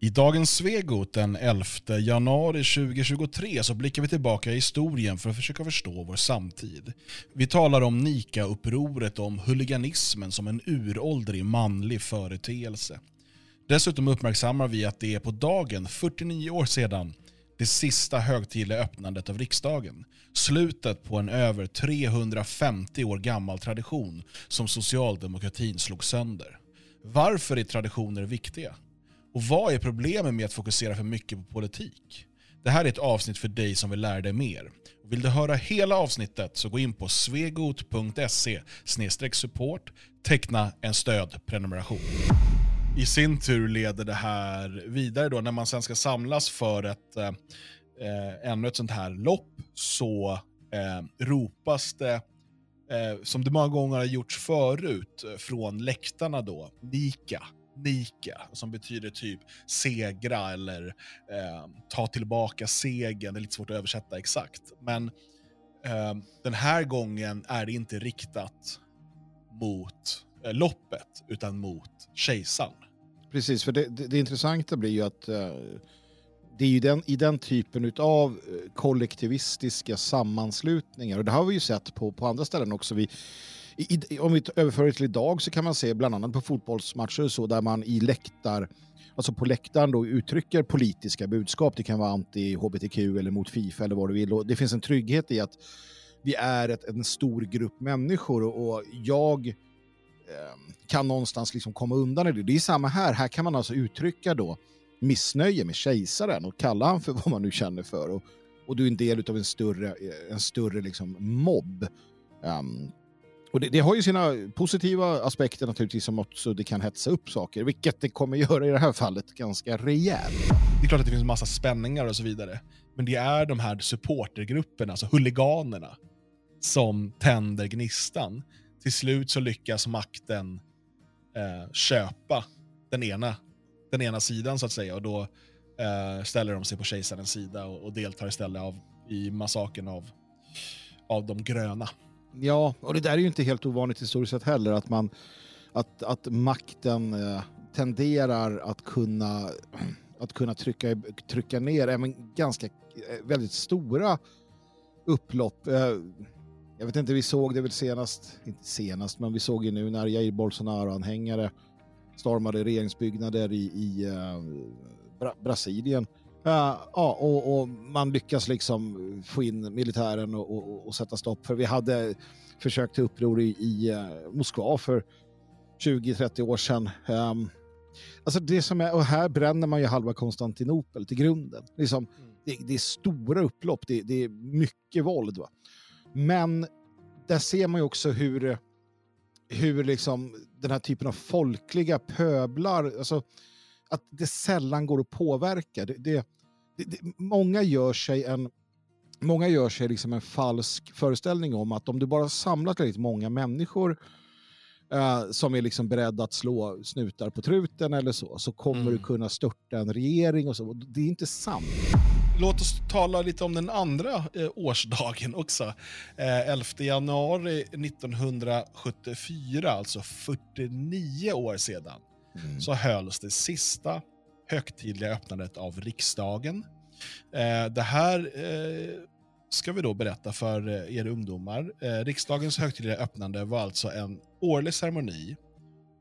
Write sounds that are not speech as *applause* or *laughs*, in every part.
I dagens Svegot den 11 januari 2023 så blickar vi tillbaka i historien för att försöka förstå vår samtid. Vi talar om Nika-upproret och om huliganismen som en uråldrig manlig företeelse. Dessutom uppmärksammar vi att det är på dagen 49 år sedan det sista högtidliga öppnandet av riksdagen. Slutet på en över 350 år gammal tradition som socialdemokratin slog sönder. Varför är traditioner viktiga? Och vad är problemet med att fokusera för mycket på politik? Det här är ett avsnitt för dig som vill lära dig mer. Vill du höra hela avsnittet så gå in på svegot.se support, teckna en stödprenumeration. I sin tur leder det här vidare då när man sen ska samlas för ett, eh, ännu ett sånt här lopp så eh, ropas det eh, som det många gånger har gjorts förut från läktarna då, Nika Nika, som betyder typ segra eller eh, ta tillbaka segern. Det är lite svårt att översätta exakt. Men eh, den här gången är det inte riktat mot eh, loppet, utan mot kejsaren. Precis, för det, det, det intressanta blir ju att eh, det är ju den, i den typen av eh, kollektivistiska sammanslutningar, och det har vi ju sett på, på andra ställen också. Vi, i, om vi överför det till idag så kan man se bland annat på fotbollsmatcher och så där man i läktar, alltså på läktaren då uttrycker politiska budskap. Det kan vara anti-hbtq eller mot Fifa eller vad du vill. Och det finns en trygghet i att vi är ett, en stor grupp människor och jag eh, kan någonstans liksom komma undan i det. Det är samma här. Här kan man alltså uttrycka då missnöje med kejsaren och kalla han för *laughs* vad man nu känner för. Och, och du är en del av en större, en större liksom mobb. Um, och det, det, har ju sina positiva aspekter naturligtvis som också det kan hetsa upp saker, vilket det kommer göra i det här fallet ganska rejält. Det är klart att det finns massa spänningar och så vidare, men det är de här supportergrupperna, alltså huliganerna, som tänder gnistan. Till slut så lyckas makten eh, köpa den ena, den ena sidan så att säga och då eh, ställer de sig på kejsarens sida och, och deltar istället av, i massakern av, av de gröna. Ja, och det där är ju inte helt ovanligt historiskt sett heller, att, man, att, att makten eh, tenderar att kunna, att kunna trycka, trycka ner även ganska eh, väldigt stora upplopp. Eh, jag vet inte, vi såg det väl senast, inte senast, men vi såg ju nu när Jair Bolsonaro-anhängare stormade regeringsbyggnader i, i eh, Bra Brasilien. Uh, ja, och, och, man lyckas liksom få in militären och, och, och, sätta stopp. För vi hade försökt till uppror i, i uh, Moskva för 20-30 år sedan. Um, alltså det som är, och här bränner man ju halva Konstantinopel till grunden. Liksom, mm. det, det, är stora upplopp, det, det är mycket våld. Va? Men där ser man ju också hur, hur liksom den här typen av folkliga pöblar, alltså att det sällan går att påverka. Det, det, det, många gör sig en Många gör sig liksom en falsk föreställning om att om du bara samlar tillräckligt många människor uh, som är liksom beredda att slå snutar på truten eller så, så kommer mm. du kunna störta en regering och så. Det är inte sant. Låt oss tala lite om den andra eh, årsdagen också. Eh, 11 januari 1974, alltså 49 år sedan, mm. så hölls det sista högtidliga öppnandet av riksdagen. Eh, det här eh, ska vi då berätta för eh, er ungdomar. Eh, riksdagens högtidliga öppnande var alltså en årlig ceremoni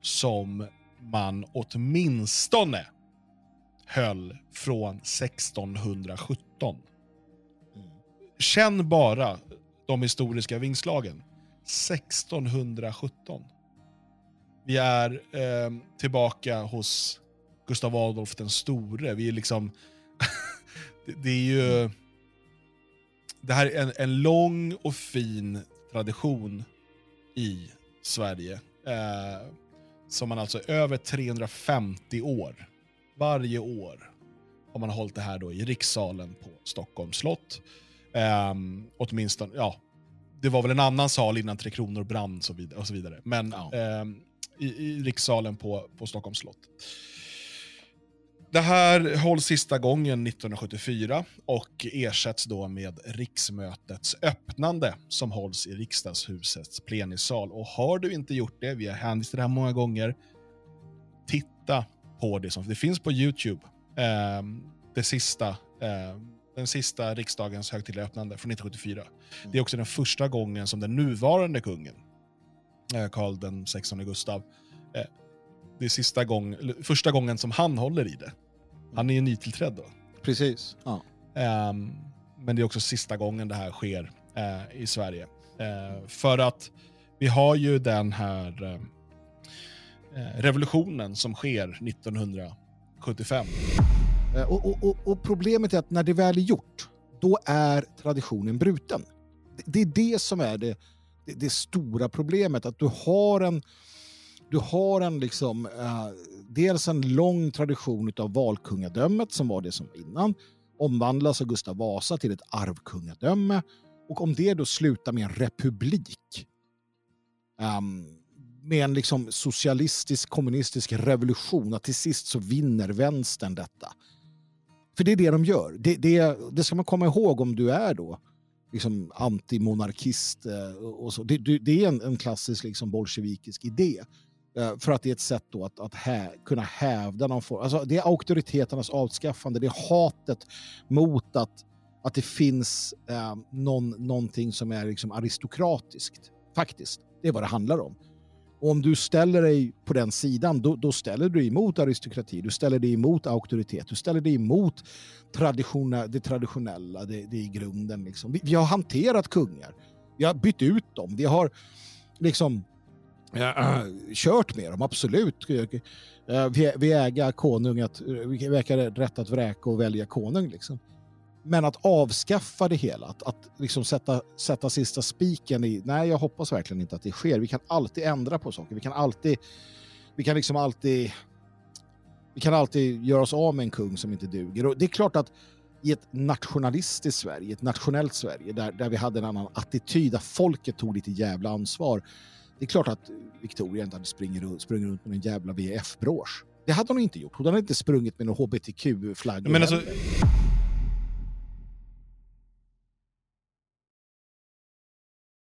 som man åtminstone höll från 1617. Mm. Känn bara de historiska vingslagen. 1617. Vi är eh, tillbaka hos Gustav Adolf den store. Vi är liksom... *laughs* det, det, är ju... Det här är en, en lång och fin tradition i Sverige. Eh, som man alltså över 350 år, varje år, har man hållit det här då i rikssalen på Stockholms slott. Eh, åtminstone, ja, det var väl en annan sal innan Tre Kronor brann och så vidare. Men ja. eh, i, i rikssalen på, på Stockholms slott. Det här hålls sista gången 1974 och ersätts då med riksmötets öppnande som hålls i riksdagshusets plenisal. Och har du inte gjort det, vi har hänvisat till det här många gånger, titta på det som det finns på Youtube. eh, det sista, eh, den sista riksdagens högtidliga öppnande från 1974. Det är också den första gången som den nuvarande kungen, Karl den 16 Gustav, eh, det är sista gång, första gången som han håller i det. Han är ju nytillträdd då. Precis. Ja. Um, men det är också sista gången det här sker uh, i Sverige. För att vi har ju den här revolutionen som sker 1975. Och, och, och, och, problemet är att när det väl är gjort, då är traditionen bruten. Det, det är det som är det, det, det, stora problemet, att du har en du har en liksom, eh, dels en lång tradition av valkungadömet som var det som var innan, omvandlas av Gustav Vasa till ett arvkungadöme och om det då slutar med en republik um, med en liksom socialistisk kommunistisk revolution, att till sist så vinner vänstern detta. För det är det de gör. Det, det, det ska man komma ihåg om du är då liksom antimonarkist eh, och så. Det, det är en, en klassisk liksom bolsjevikisk idé. Eh, för att det är ett sätt då att, att hä, kunna hävda någon form. Alltså det är auktoriteternas avskaffande, det är hatet mot att, att det finns eh, någon, någonting som är liksom aristokratiskt. Faktiskt, det är vad det handlar om. Och om du ställer dig på den sidan, då, då, ställer du dig emot aristokrati, du ställer dig emot auktoritet, du ställer dig emot traditiona, det traditionella, det, det i grunden. Liksom. Vi, vi, har hanterat kungar, vi har bytt ut dem, vi har liksom Ja, kört med dem, absolut. Eh, vi, vi äger konung, att, vi äger rätt att vräka och välja konung. Liksom. Men att avskaffa det hela, att, att liksom sätta, sätta sista spiken i... Nej, jag hoppas verkligen inte att det sker. Vi kan alltid ändra på saker. Vi kan alltid... Vi kan liksom alltid... Vi kan alltid göra oss av med en kung som inte duger. Och det är klart att i ett nationalistiskt Sverige, ett nationellt Sverige, där, där vi hade en annan attityd, där folket tog lite jävla ansvar, det är klart att Victoria inte hade sprungit, sprungit runt med en jävla VF-brås. Det hade hon inte gjort. Hon hade inte sprungit med någon hbtq-flagga.